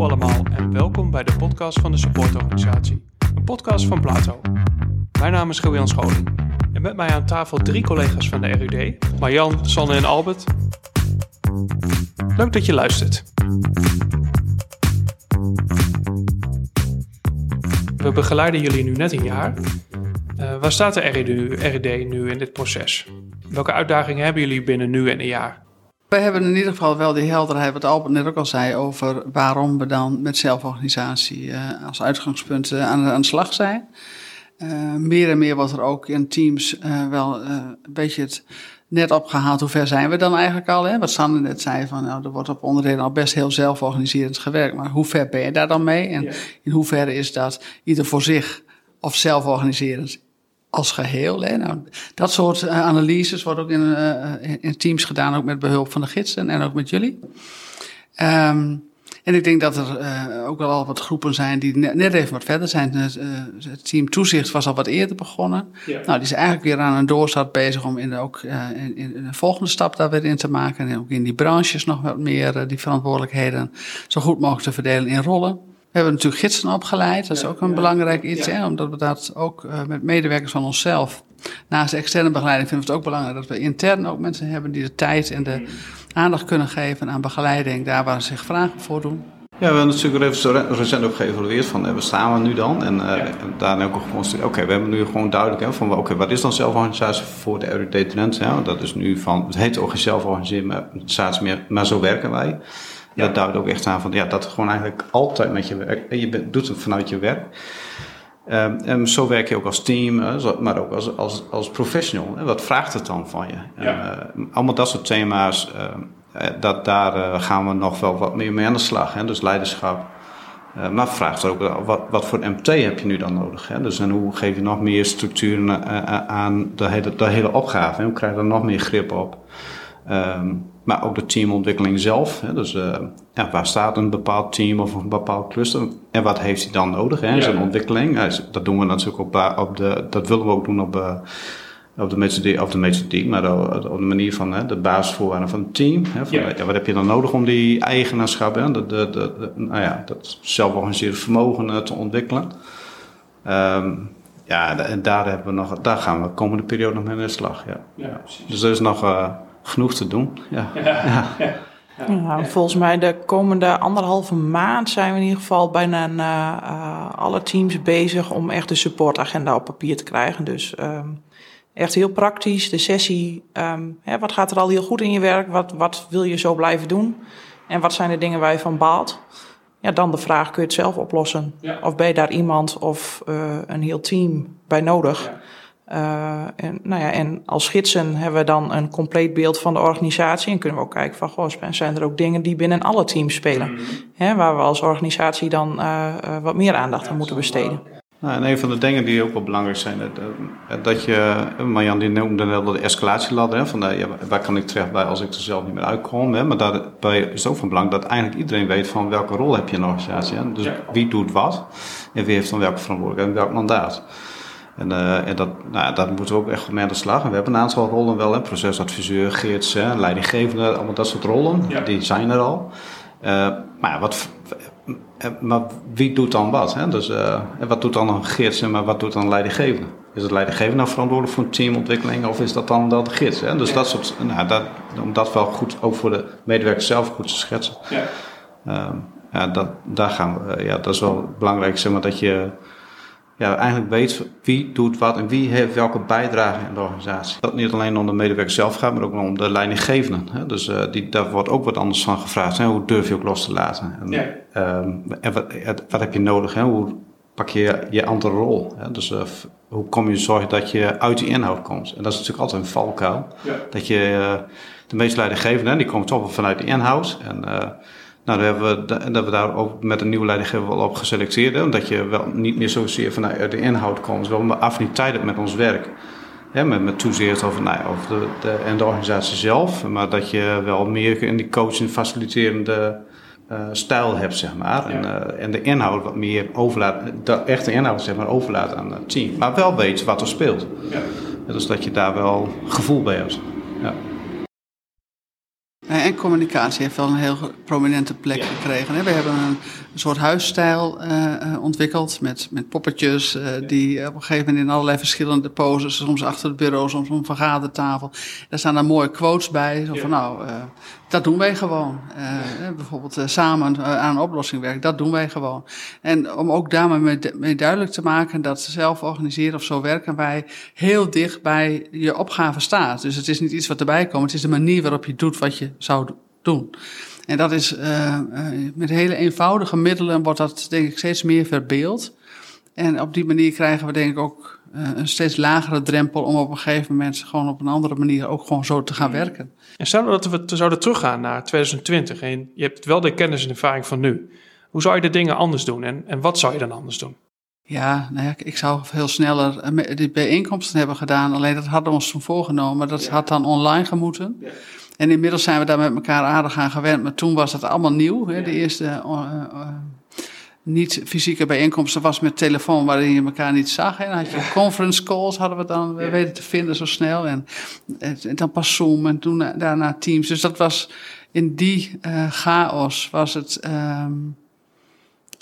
Hallo allemaal en welkom bij de podcast van de supportorganisatie. Een podcast van Plato. Mijn naam is Gillian Scholing. En met mij aan tafel drie collega's van de RUD. Marjan, Sanne en Albert. Leuk dat je luistert. We begeleiden jullie nu net een jaar. Uh, waar staat de RUD nu in dit proces? Welke uitdagingen hebben jullie binnen nu en een jaar? We hebben in ieder geval wel die helderheid, wat Albert net ook al zei, over waarom we dan met zelforganisatie uh, als uitgangspunt uh, aan, aan, de slag zijn. Uh, meer en meer wordt er ook in teams wel een beetje het net opgehaald. Hoe ver zijn we dan eigenlijk al? Hè? Wat Sander net zei, van, nou, er wordt op onderdelen al best heel zelforganiserend gewerkt. Maar hoe ver ben je daar dan mee? En in hoeverre is dat ieder voor zich of zelforganiserend als geheel. Hè? Nou, dat soort uh, analyses wordt ook in, uh, in, teams gedaan, ook met behulp van de gidsen en ook met jullie. Um, en ik denk dat er uh, ook wel wat groepen zijn die net, net even wat verder zijn. Het, het, team toezicht was al wat eerder begonnen. Ja. Nou, die is eigenlijk weer aan een doorstart bezig om in, ook, in, in, een volgende stap daar weer in te maken. En ook in die branches nog wat meer die verantwoordelijkheden zo goed mogelijk te verdelen in rollen. We hebben natuurlijk gidsen opgeleid. Dat is ook een belangrijk iets, hè, omdat we dat ook uh, met medewerkers van onszelf. Naast de externe begeleiding vinden we het ook belangrijk dat we intern ook mensen hebben die de tijd en de aandacht kunnen geven aan begeleiding, daar waar ze zich vragen voor doen. Ja, we hebben natuurlijk recent ook geëvalueerd van waar staan we nu dan? En uh, ja. daarna ook geconstateerd, oké, okay, we hebben nu gewoon duidelijk hè, van oké, okay, wat is dan zelforganisatie voor de RUD Trend? Dat is nu van, het heet ook geen zelforganisatie meer, maar zo werken wij. Ja. Dat duidt ook echt aan van ja, dat gewoon eigenlijk altijd met je werk. Je doet het vanuit je werk. Um, en zo werk je ook als team, maar ook als, als, als professional. Wat vraagt het dan van je? Ja. En, uh, allemaal dat soort thema's, uh, dat, daar uh, gaan we nog wel wat meer mee aan de slag. Hè? Dus leiderschap. maar vraagt ook wat, wat voor MT heb je nu dan nodig? Hè? Dus en hoe geef je nog meer structuren aan de hele, de hele opgave? Hè? Hoe krijg je er nog meer grip op? Um, maar ook de teamontwikkeling zelf. Hè, dus uh, ja, waar staat een bepaald team of een bepaald cluster en wat heeft hij dan nodig in zijn ontwikkeling? Ja, dat doen we natuurlijk op, op de, dat willen we ook doen op, uh, op de methodiek, of de methodiek, maar op, de manier van hè, de basisvoorwaarden van het team. Hè, van, ja. wat heb je dan nodig om die eigenaarschap, hè, de, de, de, nou ja, dat zelforganiseerde vermogen te ontwikkelen? Um, ja, en daar, hebben we nog, daar gaan we de komende periode nog mee aan de slag. Ja. ja dus er is nog genoeg te doen. Ja. ja. ja. volgens mij de komende anderhalve maand zijn we in ieder geval bijna uh, alle teams bezig om echt de supportagenda op papier te krijgen. Dus um, echt heel praktisch, de sessie. Um, hè, wat gaat er al heel goed in je werk? Wat, wat wil je zo blijven doen? En wat zijn de dingen waar je van baalt? Ja, dan de vraag, kun je het zelf oplossen? Of ben je daar iemand of uh, een heel team bij nodig? Uh, en, nou ja, en als gidsen hebben we dan een compleet beeld van de organisatie. En kunnen we ook kijken van, goh, zijn er ook dingen die binnen alle teams spelen? Mm Hè, waar we als organisatie dan uh, wat meer aandacht aan moeten besteden. Nou, en een van de dingen die ook wel belangrijk zijn, dat, dat je, Marjan die noemde net de escalatieladder, hè, van ja, waar kan ik terecht bij als ik er zelf niet meer uitkom. Hè, maar daarbij is het ook van belang dat eigenlijk iedereen weet van welke rol heb je in een organisatie. Hè. Dus wie doet wat en wie heeft dan welke verantwoordelijkheid en welk mandaat. En, uh, en dat, nou, dat moeten we ook echt mee aan de slag. En we hebben een aantal rollen wel, hè, procesadviseur, gids, hè, leidinggevende, allemaal dat soort rollen. Die zijn er al. Uh, maar, wat, eh, maar wie doet dan wat? Hè? Dus, uh, en wat doet dan een gids en maar wat doet dan een leidinggevende? Is het leidinggevende nou verantwoordelijk voor een teamontwikkeling of is dat dan wel de gids? Hè? Dus ja. dat soort, nou, dat, om dat wel goed, ook voor de medewerkers zelf goed te schetsen. Ja. Uh, ja, dat, daar gaan we, ja, dat is wel belangrijk, zeg maar, dat je ja, eigenlijk weet wie doet wat en wie heeft welke bijdrage in de organisatie. Dat niet alleen om de medewerker zelf gaat, maar ook om de leidinggevenden. Hè? Dus uh, die, daar wordt ook wat anders van gevraagd. Hè? Hoe durf je ook los te laten? En, ja. um, en wat, wat, heb je nodig? Hè? Hoe pak je je andere rol? Hè? Dus uh, hoe kom je zorgen dat je uit die inhoud komt? En dat is natuurlijk altijd een valkuil. Ja. Dat je uh, de meeste leidinggevenden, die komen toch wel vanuit de inhoud. En nou, daar hebben we, dat we daar ook met een nieuwe leidinggever wel op geselecteerd. Hè, omdat je wel niet meer zozeer vanuit de inhoud komt, wel een affiniteit hebt met ons werk. Hè, met, met toezicht over, nou ja, over de, de, en de organisatie zelf. Maar dat je wel meer in die coaching faciliterende uh, stijl hebt, zeg maar. En, uh, en de inhoud wat meer overlaat, de echte inhoud zeg maar, overlaat aan het team. Maar wel weet wat er speelt. Ja. Dus dat je daar wel gevoel bij hebt. Ja. En communicatie heeft wel een heel prominente plek gekregen. We hebben een soort huisstijl uh, ontwikkeld met, met poppetjes uh, die op een gegeven moment in allerlei verschillende poses, soms achter het bureau, soms op een vergadertafel. Daar staan dan mooie quotes bij, zo van nou, dat doen wij gewoon. bijvoorbeeld samen aan een oplossing werken, dat doen wij gewoon. En om ook daarmee mee duidelijk te maken dat zelf organiseren of zo werken wij heel dicht bij je opgave staat. Dus het is niet iets wat erbij komt, het is de manier waarop je doet wat je zou doen. En dat is met hele eenvoudige middelen wordt dat denk ik steeds meer verbeeld. En op die manier krijgen we denk ik ook een steeds lagere drempel om op een gegeven moment gewoon op een andere manier ook gewoon zo te gaan werken. En stel dat we zouden teruggaan naar 2020 en je hebt wel de kennis en ervaring van nu. Hoe zou je de dingen anders doen en, en wat zou je dan anders doen? Ja, nou ja, ik zou veel sneller die bijeenkomsten hebben gedaan. Alleen dat hadden we ons toen voorgenomen. Dat had dan online gemoeten. Ja. En inmiddels zijn we daar met elkaar aardig aan gewend. Maar toen was het allemaal nieuw. Hè? De eerste uh, uh, niet-fysieke bijeenkomsten was met telefoon waarin je elkaar niet zag. En dan had je conference calls, hadden we dan ja. weten te vinden zo snel. En, en, dan pas Zoom en toen daarna Teams. Dus dat was in die chaos was het... Um,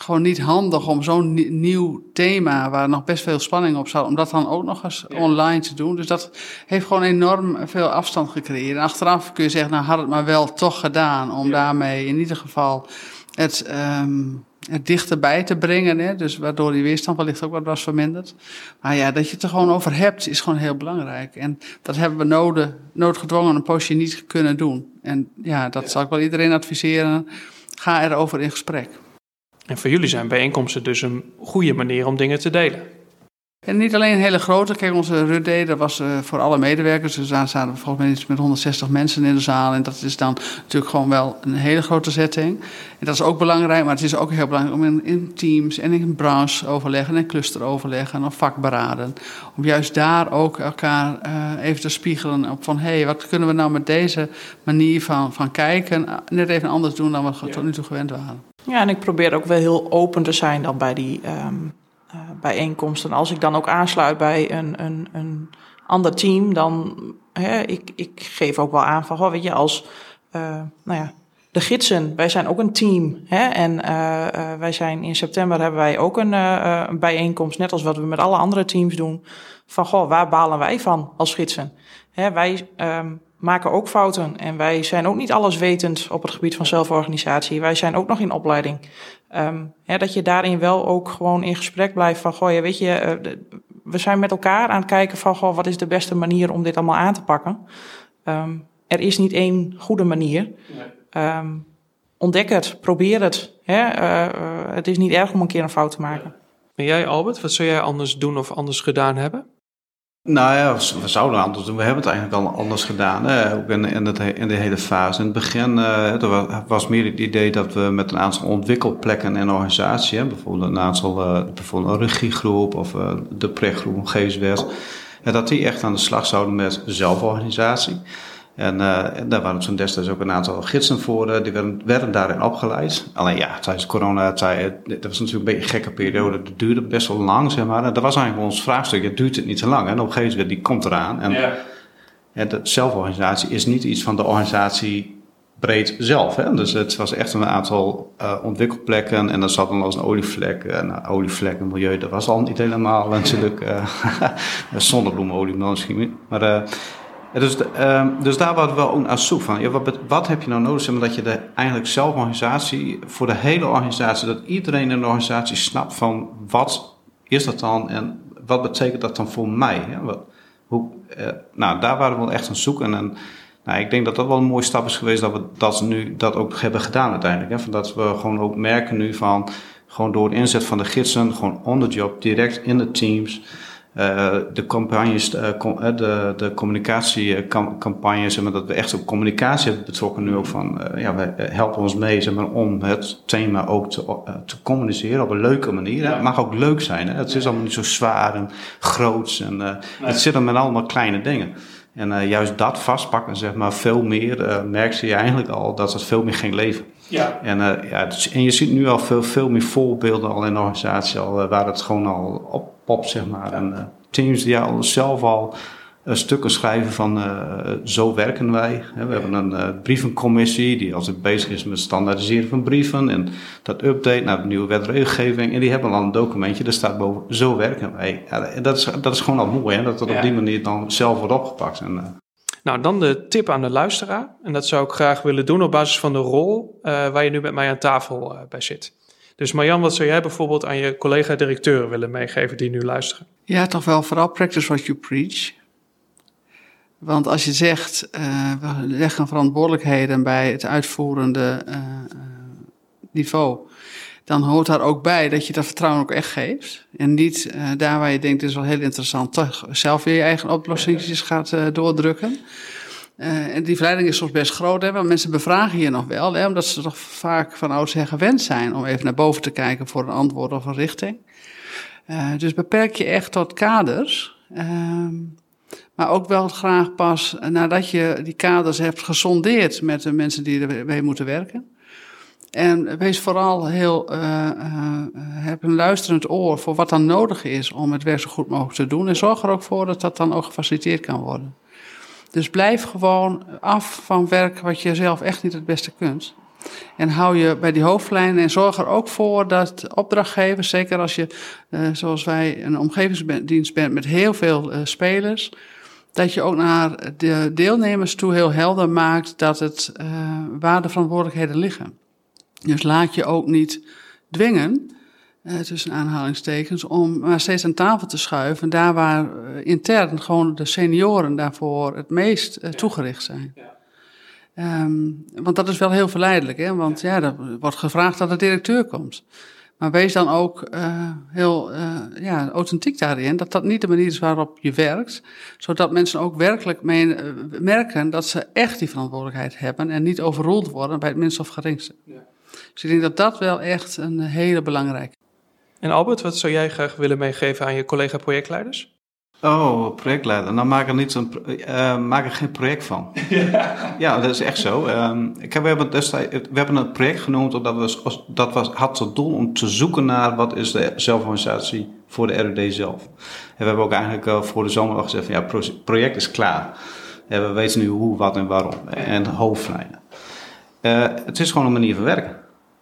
gewoon niet handig om zo'n nieuw thema, waar nog best veel spanning op zat, om dat dan ook nog eens online te doen. Dus dat heeft gewoon enorm veel afstand gecreëerd. En achteraf kun je zeggen, nou had het maar wel toch gedaan, om daarmee in ieder geval het, um, het dichterbij te brengen. Hè? Dus waardoor die weerstand wellicht ook wat was verminderd. Maar ja, dat je het er gewoon over hebt, is gewoon heel belangrijk. En dat hebben we nodig, noodgedwongen een poosje niet kunnen doen. En ja, dat zal ik wel iedereen adviseren. Ga erover in gesprek. En voor jullie zijn bijeenkomsten dus een goede manier om dingen te delen. En niet alleen een hele grote. Kijk, onze RUD, dat was uh, voor alle medewerkers. Dus daar zaten we volgens mij iets met 160 mensen in de zaal. En dat is dan natuurlijk gewoon wel een hele grote setting. En dat is ook belangrijk, maar het is ook heel belangrijk om in, in teams en in branche overleggen en clusteroverleggen of vakberaden. Om juist daar ook elkaar uh, even te spiegelen op van hé, hey, wat kunnen we nou met deze manier van, van kijken net even anders doen dan we tot nu toe gewend waren. Ja, en ik probeer ook wel heel open te zijn dan bij die um, uh, bijeenkomsten. Als ik dan ook aansluit bij een, een, een ander team, dan hè, ik, ik geef ook wel aan van, oh, weet je, als uh, nou ja, de gidsen, wij zijn ook een team. Hè? En uh, wij zijn in september hebben wij ook een, een bijeenkomst, net als wat we met alle andere teams doen. Van goh, waar balen wij van als gidsen? Hè, wij um, maken ook fouten. En wij zijn ook niet alleswetend op het gebied van zelforganisatie. Wij zijn ook nog in opleiding. Um, dat je daarin wel ook gewoon in gesprek blijft van, goh, ja, weet je, uh, we zijn met elkaar aan het kijken van, goh, wat is de beste manier om dit allemaal aan te pakken? Um, er is niet één goede manier. Um, ontdek het, probeer het. Hè? Uh, uh, het is niet erg om een keer een fout te maken. En jij, Albert, wat zou jij anders doen of anders gedaan hebben? Nou ja, we zouden anders doen. We hebben het eigenlijk al anders gedaan. Ook in, in, het, in de hele fase. In het begin er was meer het idee dat we met een aantal ontwikkelplekken in organisatie, hè, bijvoorbeeld een aantal, uh, bijvoorbeeld een regiegroep of uh, de pregroep, een geestwet, dat die echt aan de slag zouden met zelforganisatie. En, uh, en daar waren toen destijds ook een aantal gidsen voor, uh, die werden, werden daarin opgeleid. Alleen ja, tijdens corona, tijd, dat was natuurlijk een beetje een gekke periode, dat duurde best wel lang, zeg maar. En dat was eigenlijk ons vraagstuk, het duurt het niet te lang. En op een gegeven moment, die komt eraan. En, ja. en de zelforganisatie is niet iets van de organisatie breed zelf. Hè? Dus het was echt een aantal uh, ontwikkelplekken en dan zat dan als een olievlek. En olievlek en milieu, dat was al niet helemaal natuurlijk uh, zonnebloemolie misschien. Maar dus, uh, dus daar waren we ook naar zoek van. Ja, wat, wat, heb je nou nodig? Omdat je de eigenlijk zelforganisatie, voor de hele organisatie, dat iedereen in de organisatie snapt van wat is dat dan en wat betekent dat dan voor mij? Hoe, uh, nou, daar waren we wel echt aan zoeken. En nou, ik denk dat dat wel een mooie stap is geweest dat we dat nu dat ook hebben gedaan uiteindelijk. Hè? Van dat we gewoon ook merken nu van, gewoon door het inzet van de gidsen, gewoon on the job, direct in de teams. Uh, de campagnes, uh, de, de communicatiecampagnes, zeg maar, dat we echt op communicatie hebben betrokken nu ook van, ja, wij helpen ons mee zeg maar, om het thema ook te, te communiceren op een leuke manier. Ja. Het mag ook leuk zijn, hè? het is allemaal niet zo zwaar en groots en nee. het zit er met allemaal kleine dingen. En juist dat vastpakken, zeg maar, veel meer, merk je eigenlijk al dat het veel meer ging leven. Ja. En, ja, dus, en je ziet nu al veel, veel meer voorbeelden al in de organisatie al, waar het gewoon al op pop, zeg maar. En teams die al zelf al stukken schrijven van zo werken wij. We hebben een brievencommissie die altijd bezig is met het standaardiseren van brieven en dat update naar de nieuwe wetregelgeving. En die hebben al een documentje, daar staat boven zo werken wij. Ja, dat, is, dat is gewoon al mooi, hè? dat dat op die manier dan zelf wordt opgepakt. En, nou, dan de tip aan de luisteraar. En dat zou ik graag willen doen op basis van de rol waar je nu met mij aan tafel bij zit. Dus Marjan, wat zou jij bijvoorbeeld aan je collega-directeuren willen meegeven die nu luisteren? Ja, toch wel vooral practice what you preach. Want als je zegt, uh, we leggen verantwoordelijkheden bij het uitvoerende uh, niveau, dan hoort daar ook bij dat je dat vertrouwen ook echt geeft. En niet daar waar je denkt, dit is wel heel interessant, toch zelf weer je eigen oplossingjes gaat doordrukken. En die verleiding is soms best groot, hè, want mensen bevragen je nog wel, hè, omdat ze toch vaak van oudsher gewend zijn om even naar boven te kijken voor een antwoord of een richting. Dus beperk je echt tot kaders. Maar ook wel graag pas nadat je die kaders hebt gesondeerd met de mensen die ermee moeten werken. En wees vooral heel, uh, heb een luisterend oor voor wat dan nodig is om het werk zo goed mogelijk te doen. En zorg er ook voor dat dat dan ook gefaciliteerd kan worden. Dus blijf gewoon af van werk wat je zelf echt niet het beste kunt. En hou je bij die hoofdlijnen en zorg er ook voor dat opdrachtgevers, zeker als je, uh, zoals wij, een omgevingsdienst bent met heel veel spelers, dat je ook naar de deelnemers toe heel helder maakt dat het uh, waar de verantwoordelijkheden liggen. Dus laat je ook niet dwingen uh, tussen aanhalingstekens, om maar steeds aan tafel te schuiven, daar waar uh, intern gewoon de senioren daarvoor het meest toegericht zijn. Ja. Um, want dat is wel heel verleidelijk, hè? want ja, er wordt gevraagd dat de directeur komt. Maar wees dan ook heel ja, authentiek daarin, dat dat niet de manier is waarop je werkt, zodat mensen ook werkelijk mee, merken dat ze echt die verantwoordelijkheid hebben en niet overroeld worden bij het minst of geringste. Ja. Dus ik denk dat dat wel echt een hele belangrijke en Albert, wat zou jij graag willen meegeven aan je collega-projectleiders? Oh, projectleider. Nou, maak er, niet zo'n, uh, maak er geen project van. Ja, ja dat is echt zo. Uh, ik heb, we, hebben destijds, we hebben een project genoemd dat, was, dat was, had tot doel om te zoeken naar wat is de zelforganisatie voor de RUD zelf. En we hebben ook eigenlijk uh, voor de zomer al gezegd van ja, project is klaar. We weten nu hoe, wat en waarom. En hoofdlijnen. Uh, het is gewoon een manier van werken.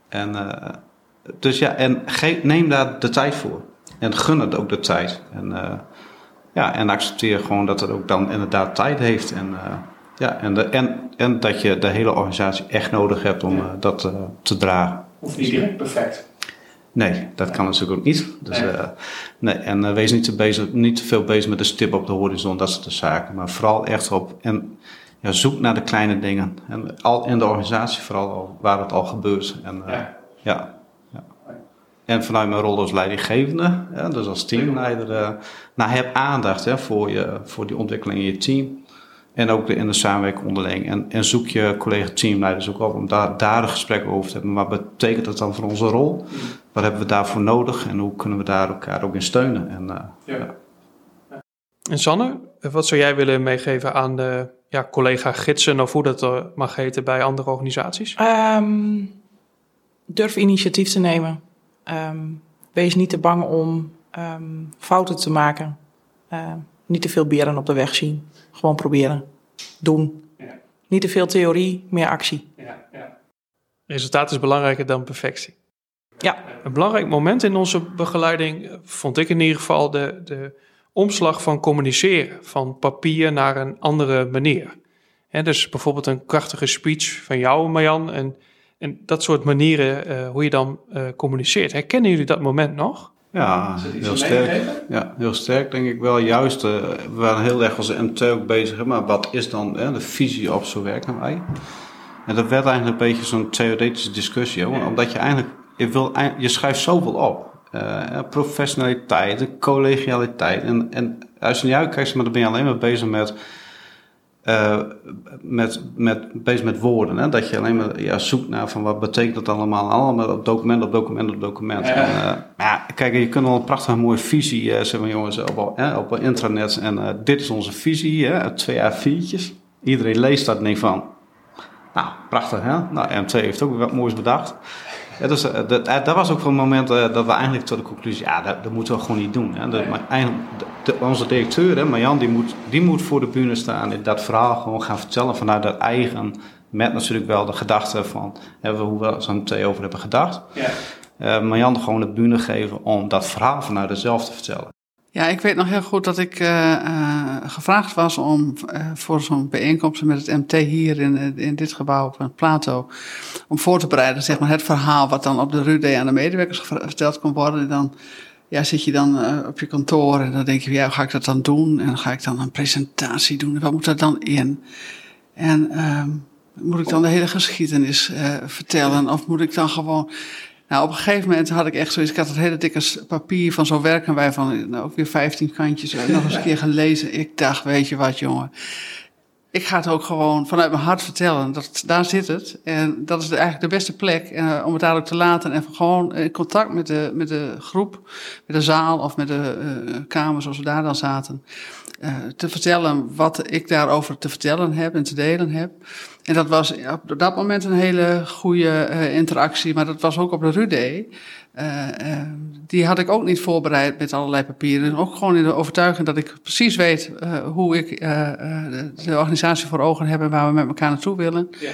En dus ja, en neem daar de tijd voor. En gun het ook de tijd. En, ja, en accepteer gewoon dat het ook dan inderdaad tijd heeft. En, uh, ja, en, de, en, en dat je de hele organisatie echt nodig hebt om ja. uh, dat te dragen. Hoeft niet direct perfect. Nee, dat kan natuurlijk ook niet. Dus, nee. nee. En wees niet te, bezig, niet te veel bezig met de stip op de horizon, dat soort zaken. Maar vooral echt op. En, ja, zoek naar de kleine dingen. En al in de organisatie, vooral al, waar het al gebeurt. En, ja. ja en vanuit mijn rol als leidinggevende, ja, dus als teamleider, uh, nou, heb aandacht hè, voor, je, voor die ontwikkeling in je team. En ook in de samenwerking onderling. En, en zoek je collega-teamleiders ook op om daar, daar een gesprek over te hebben. Maar wat betekent dat dan voor onze rol? Wat hebben we daarvoor nodig? En hoe kunnen we daar elkaar ook in steunen? En, uh, ja. ja. en Sanne, wat zou jij willen meegeven aan de ja, collega-gidsen, of hoe dat mag heten bij andere organisaties? Um, durf initiatief te nemen. Um, wees niet te bang om um, fouten te maken. Uh, niet te veel beren op de weg zien. Gewoon proberen. Doen. Ja. Niet te veel theorie, meer actie. Ja, ja. Resultaat is belangrijker dan perfectie. Ja. Een belangrijk moment in onze begeleiding vond ik in ieder geval de, de omslag van communiceren. Van papier naar een andere manier. Dus bijvoorbeeld een krachtige speech van jou, Marjan. En en dat soort manieren, uh, hoe je dan uh, communiceert. Herkennen jullie dat moment nog? Ja, heel sterk. Ja, heel sterk denk ik wel. Juist, uh, we waren heel erg als MT ook bezig. Maar wat is dan de visie op zo werken wij? En dat werd eigenlijk een beetje zo'n theoretische discussie. Hoor, omdat je eigenlijk, je, wil, je schrijft zoveel op. professionaliteit, collegialiteit. En, en als je niet uitkijkt, maar dan ben je alleen maar bezig met uh, met, met, bezig met woorden. Hè? Dat je alleen maar ja, zoekt naar van wat betekent dat allemaal. Allemaal op document op document op document. Ja. En, uh, ja, kijk, je kunt wel een prachtige mooie visie uh, zeggen, jongens, op, hè, op intranet. En dit is onze visie, hè, twee A4'tjes. Iedereen leest dat en denkt van, nou, prachtig hè. Nou, MT heeft ook wat moois bedacht. Ja, dus, uh, dat, dat, was ook van het moment uh, dat we eigenlijk tot de conclusie, ja, dat, dat moeten we gewoon niet doen. Hè. Maar eigenlijk, de, onze directeur, hè, Marjan, die moet, die moet voor de bühne staan en dat verhaal gewoon gaan vertellen vanuit dat eigen, met natuurlijk wel de gedachte van hè, hoe we zo meteen over hebben gedacht. Ja. Uh, Marjan gewoon de bühne geven om dat verhaal vanuit zichzelf te vertellen. Ja, ik weet nog heel goed dat ik uh, uh, gevraagd was om uh, voor zo'n bijeenkomst met het MT hier in, in dit gebouw op Plato, om voor te bereiden, zeg maar, het verhaal wat dan op de RUD aan de medewerkers verteld kon worden. En dan ja, zit je dan op je kantoor en dan denk je, ja, hoe ga ik dat dan doen? En ga ik dan een presentatie doen. En wat moet er dan in? En ehm, moet ik dan de hele geschiedenis vertellen? Of moet ik dan gewoon nou, op een gegeven moment had ik echt zoiets. Ik had het hele dikke papier van zo werken wij van nou, ook weer 15 kantjes. nog eens een keer gelezen. Ik dacht, weet je wat, jongen. Ik ga het ook gewoon vanuit mijn hart vertellen. Dat, daar zit het. En dat is eigenlijk de beste plek uh, om het daar ook te laten. En gewoon in contact met de, met de groep, met de zaal of met de uh, kamer zoals we daar dan zaten. Uh, te vertellen wat ik daarover te vertellen heb en te delen heb. En dat was op dat moment een hele goede uh, interactie, maar dat was ook op de Rude. Uh, die had ik ook niet voorbereid met allerlei papieren. Ook gewoon in de overtuiging dat ik precies weet hoe ik de, de, organisatie voor ogen heb en waar we met elkaar naartoe willen. Ja.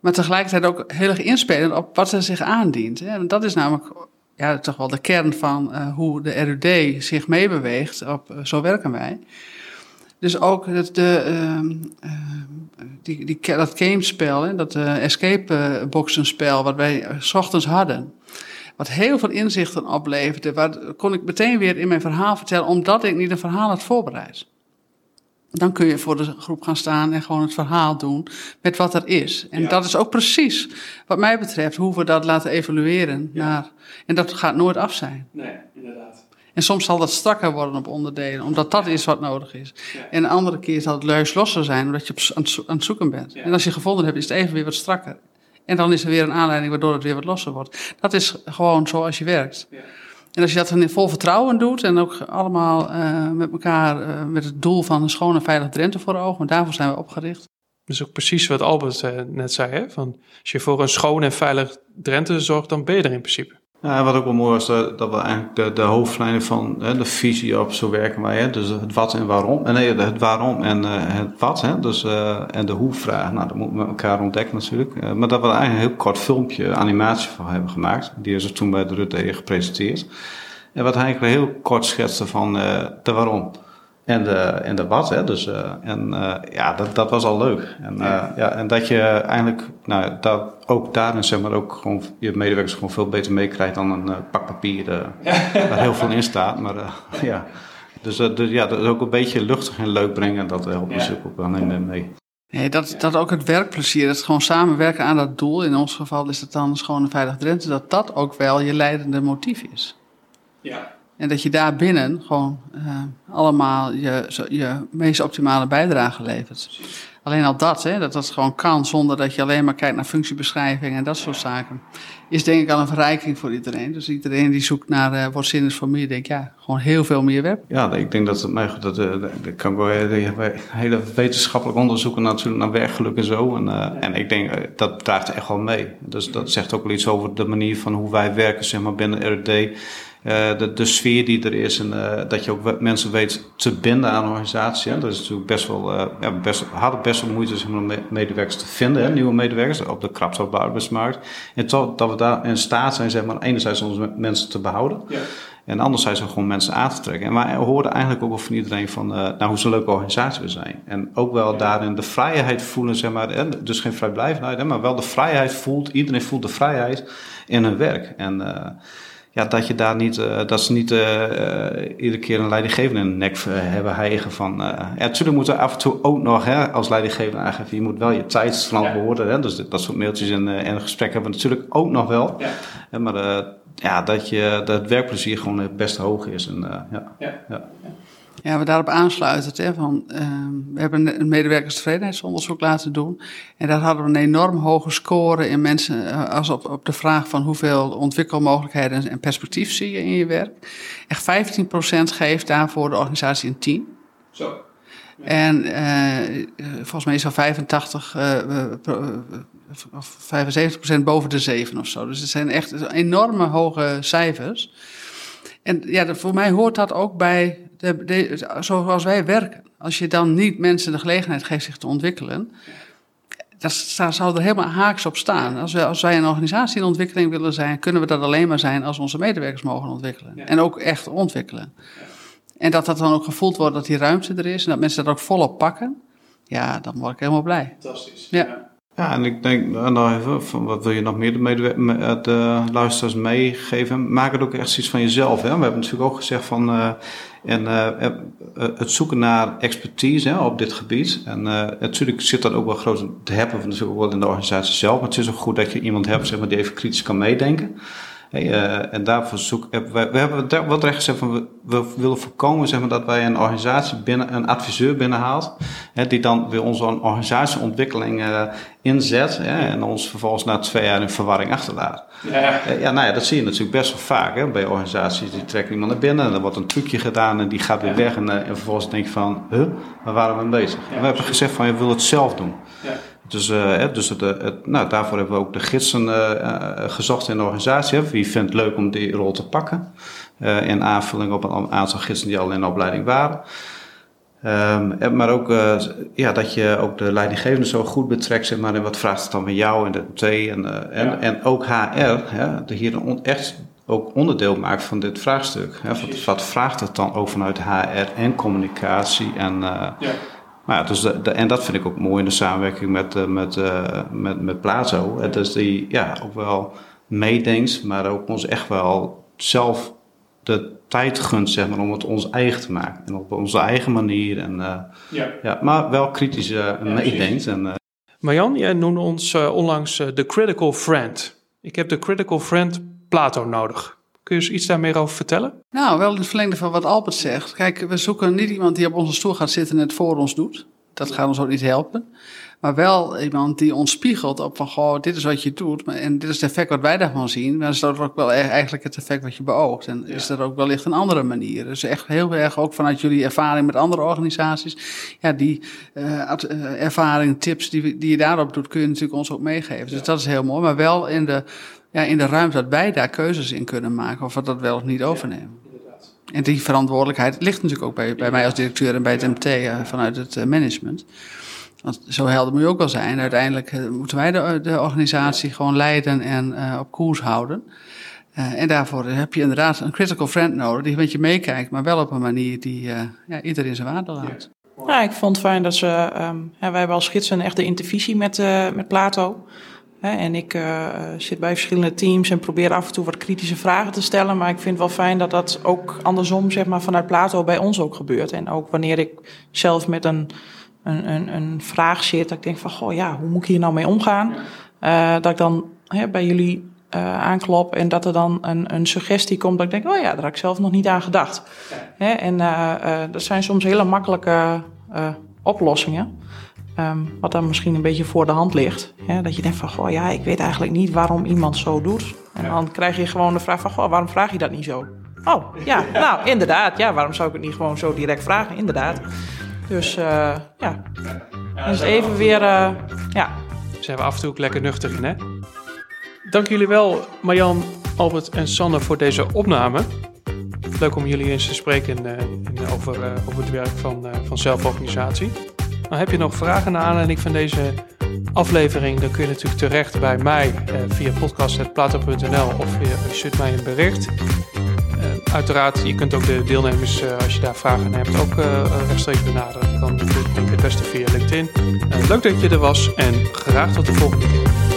Maar tegelijkertijd ook heel erg inspelen op wat er zich aandient. Hè. En dat is namelijk ja, toch wel de kern van hoe de RUD zich meebeweegt. Op, zo werken wij. Dus ook het, de, uh, die, die, dat gamespel, hè, dat uh, escape boxenspel, wat wij eh, s ochtends hadden. Wat heel veel inzichten opleverde, waar kon ik meteen weer in mijn verhaal vertellen, omdat ik niet een verhaal had voorbereid. Dan kun je voor de groep gaan staan en gewoon het verhaal doen met wat er is. En dat is ook precies, wat mij betreft, hoe we dat laten evalueren. Naar, en dat gaat nooit af zijn. Nee, inderdaad. En soms zal dat strakker worden op onderdelen, omdat dat is wat nodig is. En een andere keer zal het luis losser zijn, omdat je aan het zoeken bent. En als je gevonden hebt, is het even weer wat strakker. En dan is er weer een aanleiding waardoor het weer wat losser wordt. Dat is gewoon zoals je werkt. En als je dat in vol vertrouwen doet en ook allemaal uh, met elkaar uh, met het doel van een schone en veilig Drenthe voor ogen, want daarvoor zijn we opgericht. Dat is ook precies wat Albert uh, net zei. Hè? Van, als je voor een schoon en veilig Drenthe zorgt, dan ben je er in principe. Ja, wat ook wel mooi was, dat, dat we eigenlijk de, de hoofdlijnen van hè, de visie op zo werken wij. Hè, dus het wat en waarom. En nee, het waarom en uh, het wat. Hè, dus, en de hoe-vraag. Nou, dat moeten we elkaar ontdekken natuurlijk. Maar dat we eigenlijk een heel kort filmpje, animatie van hebben gemaakt. Die is er toen bij de Rutte gepresenteerd. En wat eigenlijk heel kort schetste van de waarom. En de, en de wat, hè. Dus, uh, en uh, ja, dat, dat was al leuk. En, uh, ja, en dat je eigenlijk, nou, dat ook daarin zeg maar ook gewoon je medewerkers gewoon veel beter meekrijgt dan een pak papier waar heel veel in staat. Maar ja, dus, dus ja, dat is ook een beetje luchtig en leuk brengen. Dat helpt ja. natuurlijk ook wel mee. Nee, dat, dat ook het werkplezier, dat gewoon samenwerken aan dat doel. In ons geval is het dan gewoon een veilig Drenthe. Dat dat ook wel je leidende motief is. Ja. En dat je daar binnen gewoon uh, allemaal je, je meest optimale bijdrage levert. Alleen al dat, hè, dat dat gewoon kan zonder dat je alleen maar kijkt naar functiebeschrijving en dat soort zaken, is denk ik al een verrijking voor iedereen. Dus iedereen die zoekt naar uh, wat zin is voor meer, denkt ja, gewoon heel veel meer werk. Ja, ik denk dat het mij dat, dat, dat kan wel hele wetenschappelijk onderzoeken natuurlijk naar werkgeluk en zo. En, en ik denk dat draagt echt wel mee. Dus dat zegt ook wel iets over de manier van hoe wij werken, zeg maar, binnen RD. Uh, de, de sfeer die er is en uh, dat je ook mensen weet te binden aan een organisatie. Hè. Dat is natuurlijk best wel, uh, ja, best, hadden best wel moeite om medewerkers te vinden, hè, nieuwe medewerkers, op de krapte op de arbeidsmarkt. En toch dat we daar in staat zijn, zeg maar, enerzijds onze mensen te behouden. Ja. En anderzijds ook gewoon mensen aan te trekken. En wij hoorden eigenlijk ook wel van iedereen van, nou, hoe zo'n leuke organisatie we zijn. En ook wel ja. daarin de vrijheid voelen, zeg maar, hè, dus geen vrijblijvendheid, hè, maar wel de vrijheid voelt, iedereen voelt de vrijheid in hun werk. En ja, dat je daar niet, uh, dat ze niet uh, uh, iedere keer een leidinggevende in de nek hebben hijgen van. ja, natuurlijk moeten we af en toe ook nog hè, als leidinggevende aangeven, je moet wel je tijdsplan ja. behoorden. Hè, dus dat soort mailtjes en, en gesprekken hebben we natuurlijk ook nog wel. Ja. maar ja, dat, je, dat het werkplezier gewoon best hoog is. En, ja. Ja. Ja. We daarop aansluiten. Hè, van, uh, we hebben een medewerkerstevredenheidsonderzoek laten doen. En daar hadden we een enorm hoge score in mensen. Uh, als op, op de vraag van hoeveel ontwikkelmogelijkheden en perspectief zie je in je werk. Echt 15% geeft daarvoor de organisatie een 10. Zo. En uh, volgens mij is al 85 uh, of 75% boven de 7 of zo. Dus het zijn echt enorme hoge cijfers. En ja, voor mij hoort dat ook bij de, de, zoals wij werken. Als je dan niet mensen de gelegenheid geeft zich te ontwikkelen, dat zou er helemaal haaks op staan. Als wij, als wij een organisatie in ontwikkeling willen zijn, kunnen we dat alleen maar zijn als onze medewerkers mogen ontwikkelen. En ook echt ontwikkelen. En dat dat dan ook gevoeld wordt dat die ruimte er is en dat mensen dat ook volop pakken. Ja, dan word ik helemaal blij. Fantastisch. Ja. Ja, en ik denk, nou even, van wat wil je nog meer de, de luisteraars meegeven? Maak het ook echt iets van jezelf. Hè? We hebben natuurlijk ook gezegd van, uh, en, het zoeken naar expertise hè, op dit gebied. En natuurlijk zit dat ook wel groot te hebben, natuurlijk ook wel in de organisatie zelf. Maar het is ook goed dat je iemand hebt zeg maar, die even kritisch kan meedenken. Uh, en daarvoor zoek, we, we hebben wat recht gezegd van we, we, willen voorkomen zeg maar, dat wij een organisatie binnen, een adviseur binnenhaalt, hè, die dan weer onze organisatieontwikkeling uh, inzet hè, en ons vervolgens na twee jaar in verwarring achterlaat. Ja. Uh, ja, nou ja, dat zie je natuurlijk best wel vaak hè, bij organisaties. Die trekken iemand naar binnen en er wordt een trucje gedaan en die gaat weer weg en, en vervolgens denk je van, huh, waar waren we mee bezig? En we hebben gezegd van, je wil het zelf doen. Ja. Dus, uh, dus het, het, nou, daarvoor hebben we ook de gidsen uh, gezocht in de organisatie. Wie vindt het leuk om die rol te pakken? Uh, in aanvulling op een aantal gidsen die al in de opleiding waren. Um, maar ook ja, dat je ook de leidinggevende zo goed betrekt, zeg maar, en wat vraagt het dan van jou en de T en, en, ja. en ook HR, hè, de hier echt ook onderdeel maakt van dit vraagstuk. Hè, wat, wat, vraagt het dan ook vanuit HR en communicatie en... Ja. Maar ja, dus de, de, en dat vind ik ook mooi in de samenwerking met, met, met, met Plazo. Het is die ja, ook wel meedenkt, maar ook ons echt wel zelf de tijd gunt zeg maar, om het ons eigen te maken. En op onze eigen manier. En, uh, ja. Ja, maar wel kritisch ja, meedenkt. En, Marjan, jij noemde ons onlangs de critical friend. Ik heb de critical friend Plato nodig. Kun je eens iets daar meer over vertellen? Nou, wel in het verlengde van wat Albert zegt. Kijk, we zoeken niet iemand die op onze stoel gaat zitten en het voor ons doet. Dat gaat ons ook niet helpen. Maar wel iemand die ons spiegelt op van, goh, dit is wat je doet. En dit is het effect wat wij daarvan zien. Maar is dat ook wel e-, eigenlijk het effect wat je beoogt. En is dat ook wellicht een andere manier. Dus echt heel erg ook vanuit jullie ervaring met andere organisaties. Ja, die uh, ervaring, tips die, die je daarop doet, kun je natuurlijk ons ook meegeven. Dus dat is heel mooi. Maar wel in de ja, in de ruimte dat wij daar keuzes in kunnen maken of we dat wel of niet overnemen. En die verantwoordelijkheid ligt natuurlijk ook bij, bij mij als directeur en bij het MT uh, vanuit het uh, management. Want zo helder moet je ook wel zijn. Uiteindelijk uh, moeten wij de, de, organisatie gewoon leiden en op koers houden. en daarvoor heb je inderdaad een critical friend nodig die met je meekijkt, maar wel op een manier die ja, iedereen zijn waarde laat. Ja, ik vond het fijn dat ze. Um, wij hebben als gidsen echt de intervisie met, met Plato. En ik uh, zit bij verschillende teams en probeer af en toe wat kritische vragen te stellen. Maar ik vind het wel fijn dat dat ook andersom, zeg maar, vanuit Plato bij ons ook gebeurt. En ook wanneer ik zelf met een, een, een, een vraag zit, dat ik denk van, goh, ja, hoe moet ik hier nou mee omgaan? Uh, dat ik dan hè, bij jullie uh, aanklop en dat er dan een, een suggestie komt dat ik denk, oh ja, daar had ik zelf nog niet aan gedacht. Hè? En dat zijn soms hele makkelijke oplossingen. Um, wat dan misschien een beetje voor de hand ligt. Dat je denkt van, goh, ja, ik weet eigenlijk niet waarom iemand zo doet. En dan krijg je gewoon de vraag van, goh, waarom vraag je dat niet zo? Oh, ja, nou, inderdaad. Ja, waarom zou ik het niet gewoon zo direct vragen? Inderdaad. Dus uh, ja, dus even weer, uh, ja. Zijn we af en toe ook lekker nuchter in, hè? Dank jullie wel, Marjan, Albert en Sanne, voor deze opname. Leuk om jullie eens te spreken in, over, over het werk van, van zelforganisatie. Nou, heb je nog vragen naar aanleiding van deze aflevering, dan kun je natuurlijk terecht bij mij eh, via podcast.plato.nl of je, stuurt mij een bericht. Uh, uiteraard, je kunt ook de deelnemers, uh, als je daar vragen hebt, ook uh, rechtstreeks benaderen. Dan doe ik het beste via LinkedIn. leuk dat je er was en graag tot de volgende keer.